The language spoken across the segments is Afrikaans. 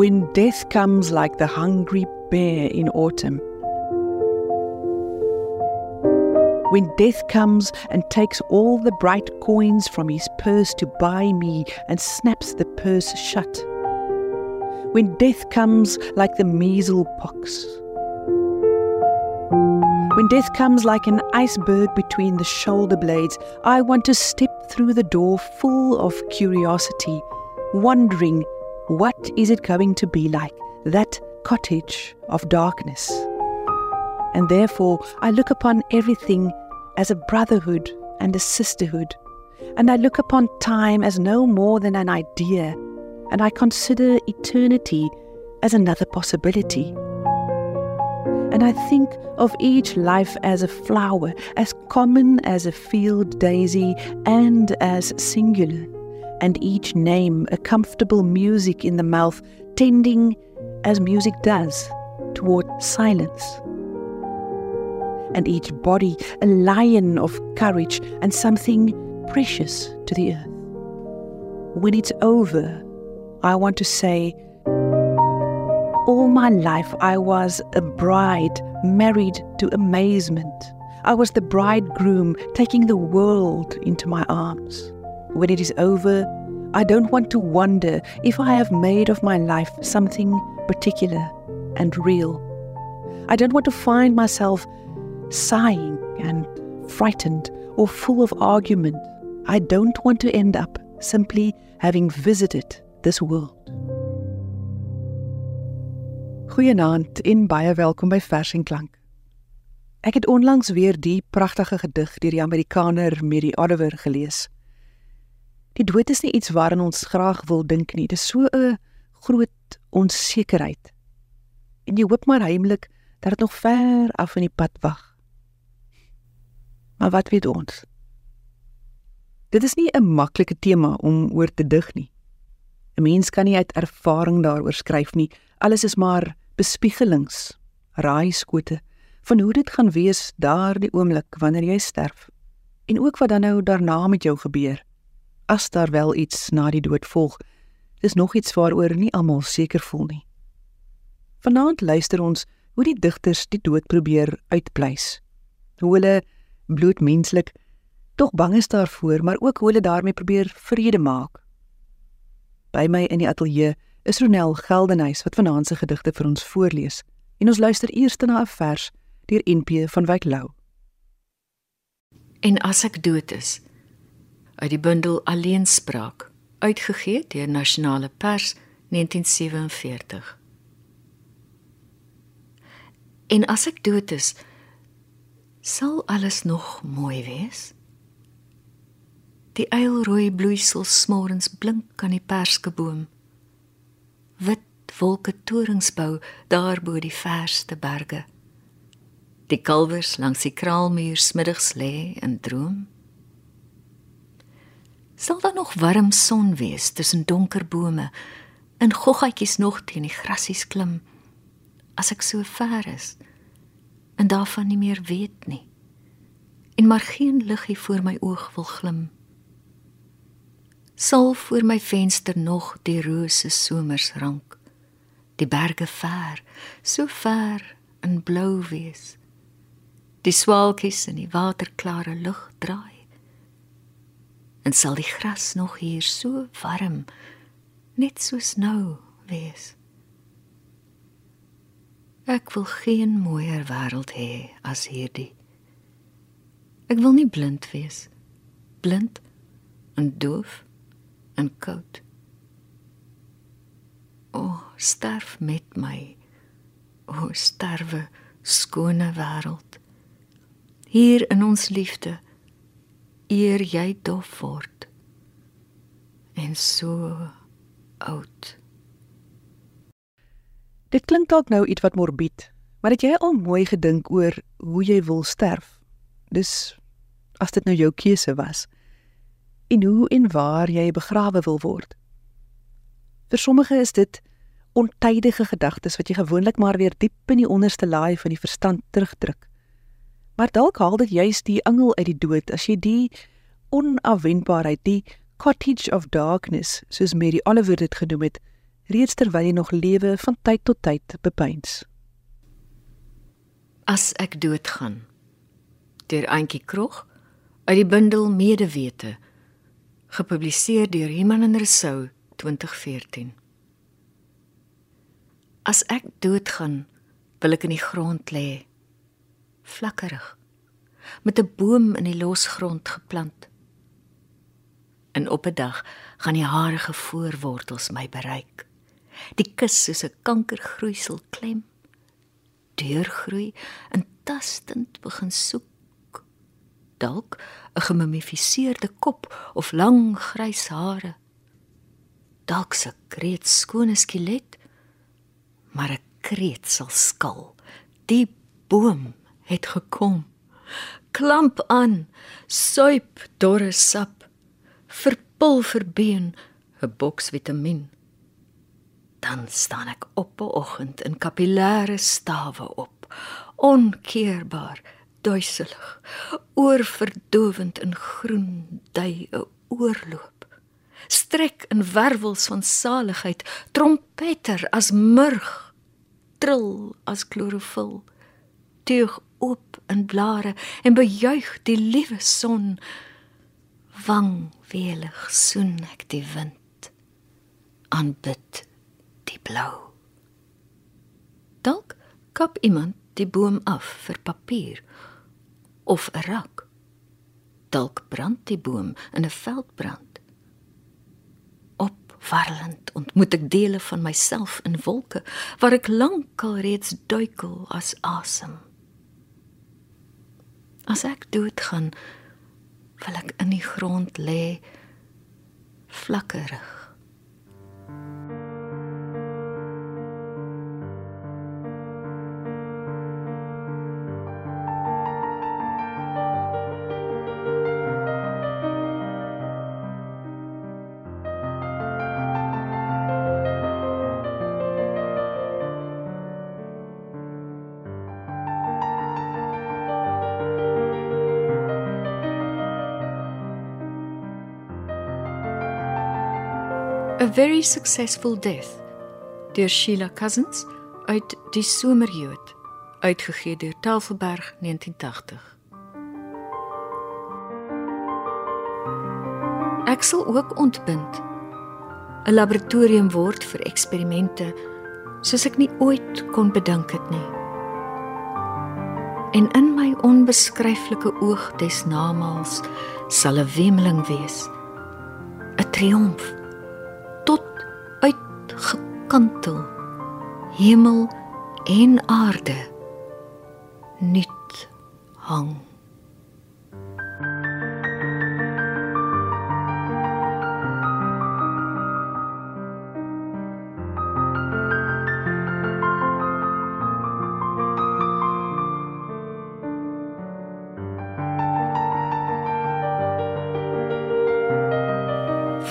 When death comes like the hungry bear in autumn. When death comes and takes all the bright coins from his purse to buy me and snaps the purse shut. When death comes like the measles pox. When death comes like an iceberg between the shoulder blades, I want to step through the door full of curiosity, wondering what is it going to be like, that cottage of darkness. And therefore, I look upon everything as a brotherhood and a sisterhood. And I look upon time as no more than an idea, and I consider eternity as another possibility. And I think of each life as a flower, as common as a field daisy and as singular, and each name a comfortable music in the mouth, tending, as music does, toward silence. And each body a lion of courage and something precious to the earth. When it's over, I want to say, all my life, I was a bride married to amazement. I was the bridegroom taking the world into my arms. When it is over, I don't want to wonder if I have made of my life something particular and real. I don't want to find myself sighing and frightened or full of argument. I don't want to end up simply having visited this world. Goeienaand en baie welkom by Vers en Klank. Ek het onlangs weer die pragtige gedig deur die Amerikaner Mary Oliver gelees. Die dood is nie iets waaraan ons graag wil dink nie. Dit is so 'n groot onsekerheid. En jy hoop maar heimlik dat dit nog ver af in die pad wag. Maar wat weet ons? Dit is nie 'n maklike tema om oor te dig nie. 'n Mens kan nie uit ervaring daaroor skryf nie. Alles is maar bespiegelings, raaiskote van hoe dit gaan wees daardie oomblik wanneer jy sterf en ook wat dan nou daarna met jou gebeur. As daar wel iets na die dood volg, dis nog iets waaroor nie almal seker voel nie. Vanaand luister ons hoe die digters die dood probeer uitpleis. Hoe hulle bloedmenslik tog bang is daarvoor, maar ook hoe hulle daarmee probeer vrede maak. By my in die ateljee is Ronel Geldenhuys wat vanaand se gedigte vir ons voorlees. En ons luister eers na 'n vers deur NP van Wyk Lou. En as ek dood is, uit die bundel Alleenspraak, uitgegee deur Nasionale Pers 1947. En as ek dood is, sal alles nog mooi wees. Die eilrooi bloeisel smorens blink aan die perskeboom wit wolke torings bou daar bo die verste berge. Die kalwers langs die kraalmuur smiddags lê en droom. Sal daar nog warm son wees tussen donker bome en goggatjies nog teen die grasies klim as ek so ver is en daarvan nie meer weet nie? En maar geen liggie voor my oog wil glim. Sal voor my venster nog die rose somers rank die berge ver so ver in blou wees die swaalkies in die waterklare lug draai en sal die gras nog hier so warm net soos nou wees ek wil geen mooier wêreld hê as hierdie ek wil nie blind wees blind en doof en koud. O, oh, sterf met my. O, oh, sterwe skone wêreld. Hier in ons liefde eer jy dof word. En so oud. Dit klink dalk nou iets wat morbied, maar het jy al mooi gedink oor hoe jy wil sterf? Dis as dit nou jou keuse was en hoe en waar jy begrawe wil word. Vir sommige is dit ontydige gedagtes wat jy gewoonlik maar weer diep in die onderste laai van die verstand terugdruk. Maar dalk haal dit juis die angel uit die dood as jy die onafwendbaarheid, die cottage of darkness, soos Mary Oliver dit genoem het, reeds terwyl jy nog lewe van tyd tot tyd bepeins. As ek doodgaan. Deur Auntie Krog uit die bundel Medewete gepubliseer deur Iman en Resou 2014. As ek doodgaan, wil ek in die grond lê, flakkerig, met 'n boom in die losgrond geplant. En op 'n dag gaan die harige voorwortels my bereik. Die kus soos 'n kankergroeisel klem, deurgroei en tastend begin soek. Dalk 'n gemummifiseerde kop of lang grys hare. Dalk 'n kreet skone skelet, maar 'n kreet sal skal. Die boom het gekom. Klamp aan, suip dorre sap, verpul verbeen 'n boks vitamien. Dan staan ek op 'n oggend in kapillêre stawe op, onkeerbaar duiselig, oorverdowend in groen dui 'n oorloop. Strek in wervels van saligheid, trompeter as murg, trill as klorofil, teug oop in blare en bejuig die liewe son. Wang welig soen ek die wind, aanbid die blou. Dalk kap iemand die boom af vir papier of 'n rak. Dalk brand die boom in 'n veldbrand. Opwarrelend ontmoet ek dele van myself in wolke waar ek lankal reeds duikel as asem. As ek doodgaan, wil ek in die grond lê flakkerig. Very Successful Death deur Sheila Cousins uit Die Somerjood uitgegee deur Tafelberg 1980 Ek sal ook ontbind. 'n laboratorium word vir eksperimente soos ek nie ooit kon bedink het nie. En in my onbeskryflike oog des namaals sal 'n wemeling wees 'n triomf uitgekantel hemel en aarde nuut hang.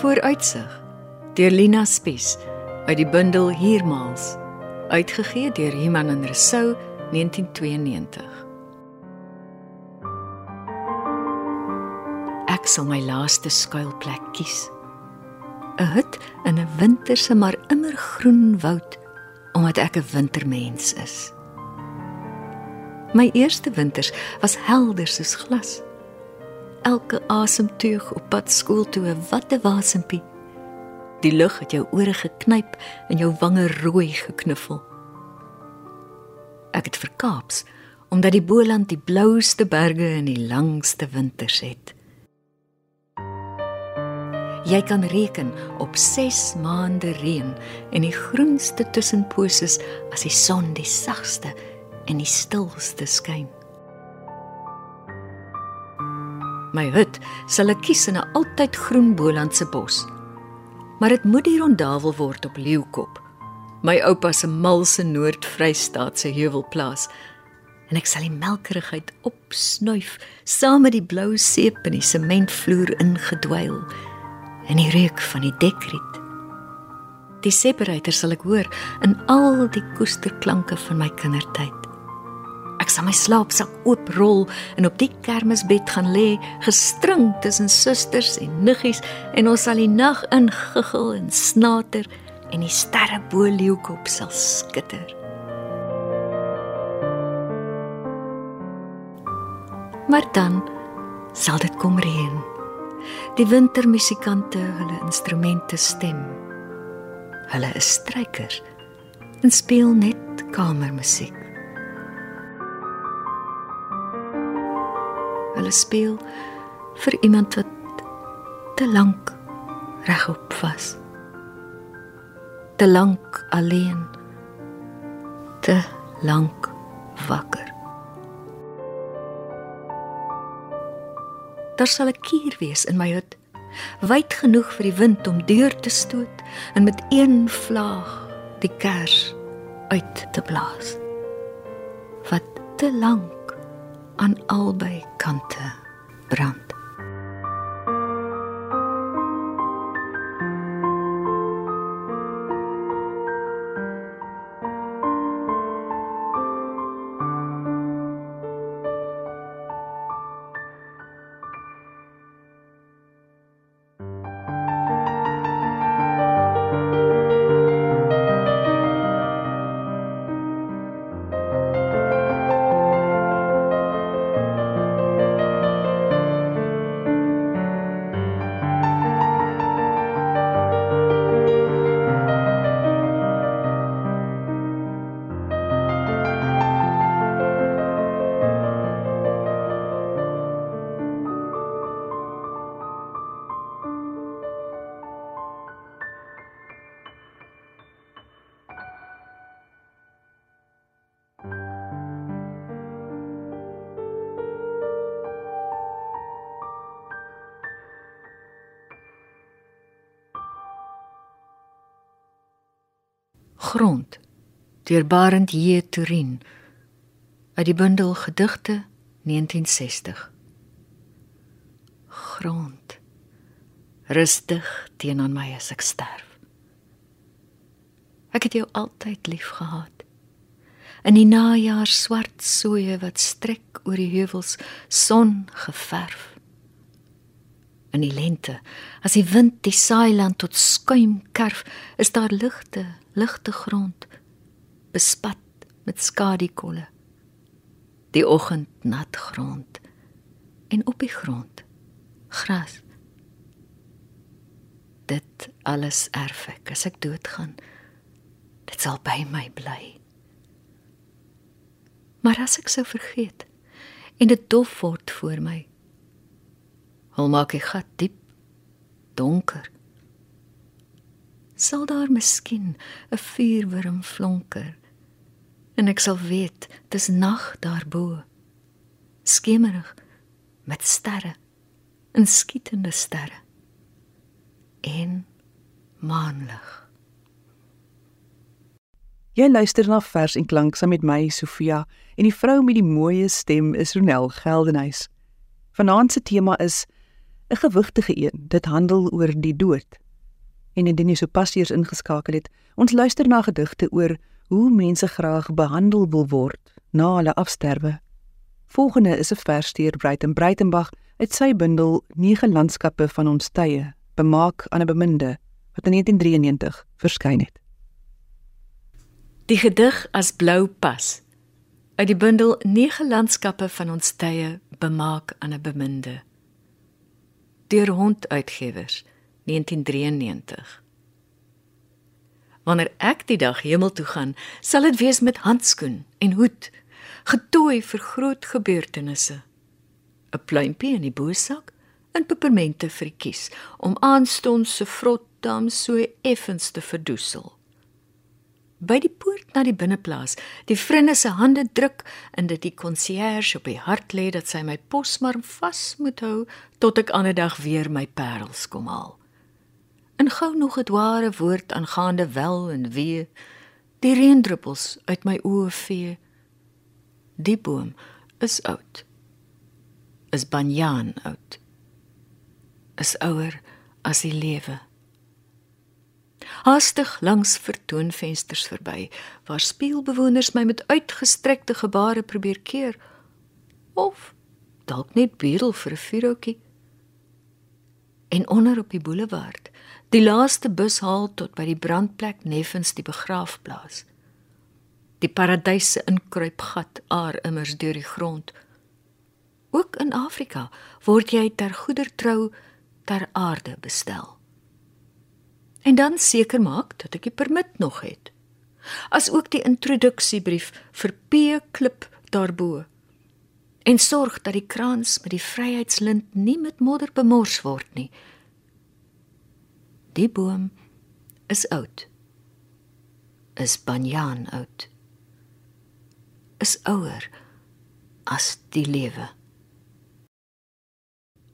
Vooruitsig deur Lina Spies uit die bundel Hiermaals uitgegee deur Iman en Resou 1992 Ek sal my laaste skuilplek kies. 'n hut in 'n winterse maar immergroen woud omdat ek 'n wintermens is. My eerste winters was helder soos glas. Elke asemteug op pad skool toe 'n watte wasempie Die lug het jou ore geknyp en jou wange rooi geknuffel. Ek het verkaaps omdat die Boland die blouste berge en die langste winters het. Jy kan reken op 6 maande reën en die groenste tussenposes as die son die sagste en die stilste skyn. My hut sal ek kies in 'n altyd groen Bolandse bos maar dit moet die rondavel word op Leeukop. My oupa se malse Noord-Vrystaatse heuwelplaas en ek sal die melkerigheid opsnuif saam met die blou seep in die sementvloer ingedwyl en die reuk van die dekriet. Die separator sal ek hoor in al die koesterklanke van my kindertyd. Ek sal my slaapsak ooprol en op die kermisbed gaan lê, gestring tussen susters en niggies en ons sal die nag ingiggel en snater en die sterre bo leeukop sal skitter. Maar dan sal dit kom reën. Die wintermusikante hulle instrumente stem. Hulle is strykers en speel net kamermusiek. Hulle speel vir iemand wat te lank regop was. Te lank alleen. Te lank wakker. Daar sal 'n kier wees in my hut, wyd genoeg vir die wind om deur te stoot en met een vlaag die kers uit te blaas. Wat te lank aan albei kante brand. Grond deur Barend J. Turin uit die bundel Gedigte 1960 Grond. Rustig teenoor my as ek sterf. Ek het jou altyd lief gehad. In die najaar swart soeye wat strek oor die heuwels son geverf in die lente. As die wind die saailand tot skuim kerf is daar ligte ligte grond bespat met skadikolle die oggend nat grond en op die grond gras. Dit alles erf ek as ek doodgaan. Dit sal by my bly. Maar as ek sou vergeet en dit dof word voor my hom maak ek gat diep donker. Sal daar miskien 'n vuurwurm flonker? En ek sal weet dis nag daarbo. Skemerig met sterre en skietende sterre. En maanlig. Jy luister na vers en klank saam met my Sofia en die vrou met die mooie stem is Ronel Geldenhuys. Vanaand se tema is 'n gewigtige een. Dit handel oor die dood en indien jy sopas eers ingeskakel het, ons luister na gedigte oor hoe mense graag behandel wil word na hulle afsterwe. Volgende is 'n vers deur Breiten Breitenbach uit sy bundel Nege landskappe van ons tye, bemaak aan 'n beminde wat in 1993 verskyn het. Die gedig as blou pas uit die bundel Nege landskappe van ons tye, bemaak aan 'n beminde. Deur Hond Uitgewers 1993. Wanneer ek die dag hemel toe gaan, sal dit wees met handskoen en hoed, getooi vir groot gebeurtenisse. 'n Pluimpie in die boesak en pepermente vir die kies om aanstonds se vrotdam so effens te verdoesel. By die poort na die binneplaas, die vriende se hande druk en dit die konsierge op die hart lê dat sy my posmarm vas moet hou tot ek ander dag weer my parels kom haal. In gou nog 'n dware woord aangaande wel en wee die reendruppels uit my oë vee. Die boom is oud. Is banjaan oud. Is ouer as die lewe haastig langs vertoonvensters verby waar speelbewoners my met uitgestrekte gebare probeer keer of dalk net bedel vir 'n vuurhoutjie En onder op die boulevard, die laaste bushaal tot by die brandplek neffens die begraafplaas. Die paradyse inkruipgat aar immers deur die grond. Ook in Afrika word jy ter goedertrou ter aarde bestel. En dan seker maak dat ek die permit nog het. As ook die introduksiebrief vir P klip daarbo. En sorg dat die kraans met die vryheidslint nie met modder bemors word nie. Die boom is oud. Is banjaan oud. Is ouer as die lewe.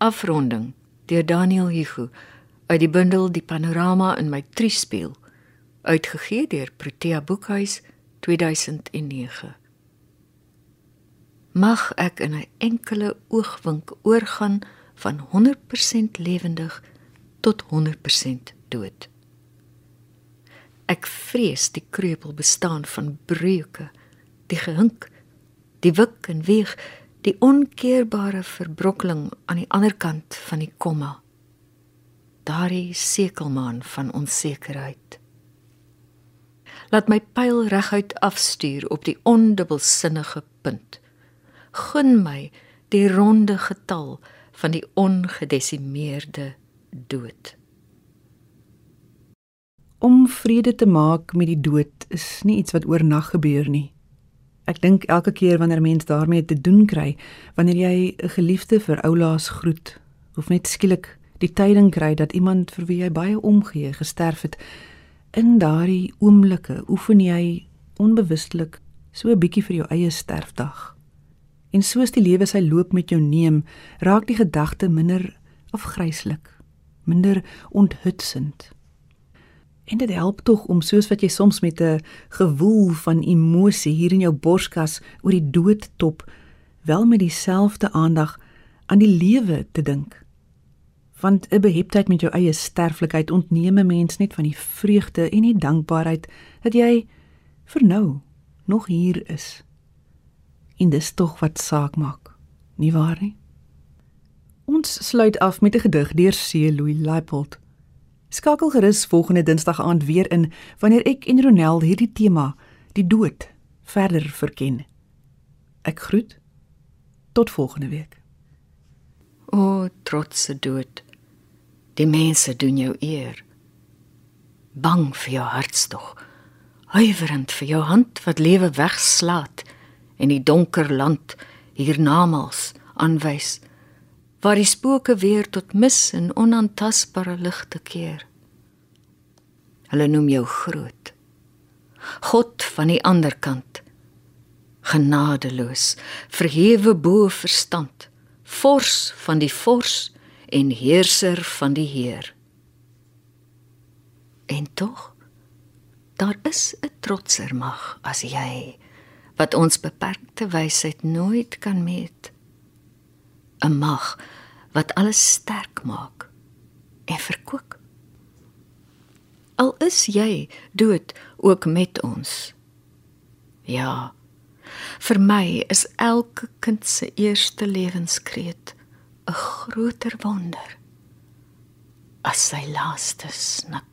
Afronding deur Daniel Hugo uit die bundel Die Panorama in my Triespieël uitgegee deur Protea Boekhuis 2009 Mag ek in 'n enkele oogwink oorgaan van 100% lewendig tot 100% dood. Ek vrees die kreupel bestaan van breuke, die gehink, die wik en weeg die onkeerbare verbrokkeling aan die ander kant van die komma daardie sekelmaan van onsekerheid. Laat my pyl reguit afstuur op die ondubbelsinnige punt. Gun my die ronde getal van die ongedesimeerde dood. Om vrede te maak met die dood is nie iets wat oornag gebeur nie. Ek dink elke keer wanneer mens daarmee te doen kry, wanneer jy 'n geliefde vir oulaas groet of net skielik die tyding kry dat iemand vir wie jy baie omgee gesterf het, in daardie oomblikke oefen jy onbewustelik so 'n bietjie vir jou eie sterfdag. En soos die lewe sy loop met jou neem, raak die gedagte minder afgryslik, minder onthutsend. En dit help tog om soos wat jy soms met 'n gewoel van emosie hier in jou borskas oor die dood top, wel met dieselfde aandag aan die lewe te dink. Want 'n beheptheid met jou eie sterflikheid ontneem 'n mens net van die vreugde en die dankbaarheid dat jy vir nou nog hier is. En dis tog wat saak maak, nie waar nie? Ons sluit af met 'n gedig deur C. Louis Leipold. Skakel gerus volgende Dinsdag aand weer in wanneer ek en Ronel hierdie tema, die dood, verder verken. Ek groet. Tot volgende week. O, trotse dood. Die mense doen jou eer. Bang vir jou hartstog. Huiwerend vir jou hand wat lewe wegslaat en die donker land hiernamaals aanwys waar die spooke weer tot mis en onaantastbare ligte keer. Hulle noem jou groot. God van die ander kant. Genadeloos, verhewe bo verstand, vors van die vors en heerser van die heer. En tog daar is 'n trotser mag as jy wat ons beperkte wysheid nooit kan meet. 'n mag wat alles sterk maak en verkoop. Al is jy dood ook met ons. Ja. Vir my is elke kind se eerste lewenskreet 'n groter wonder as sy laaste snik.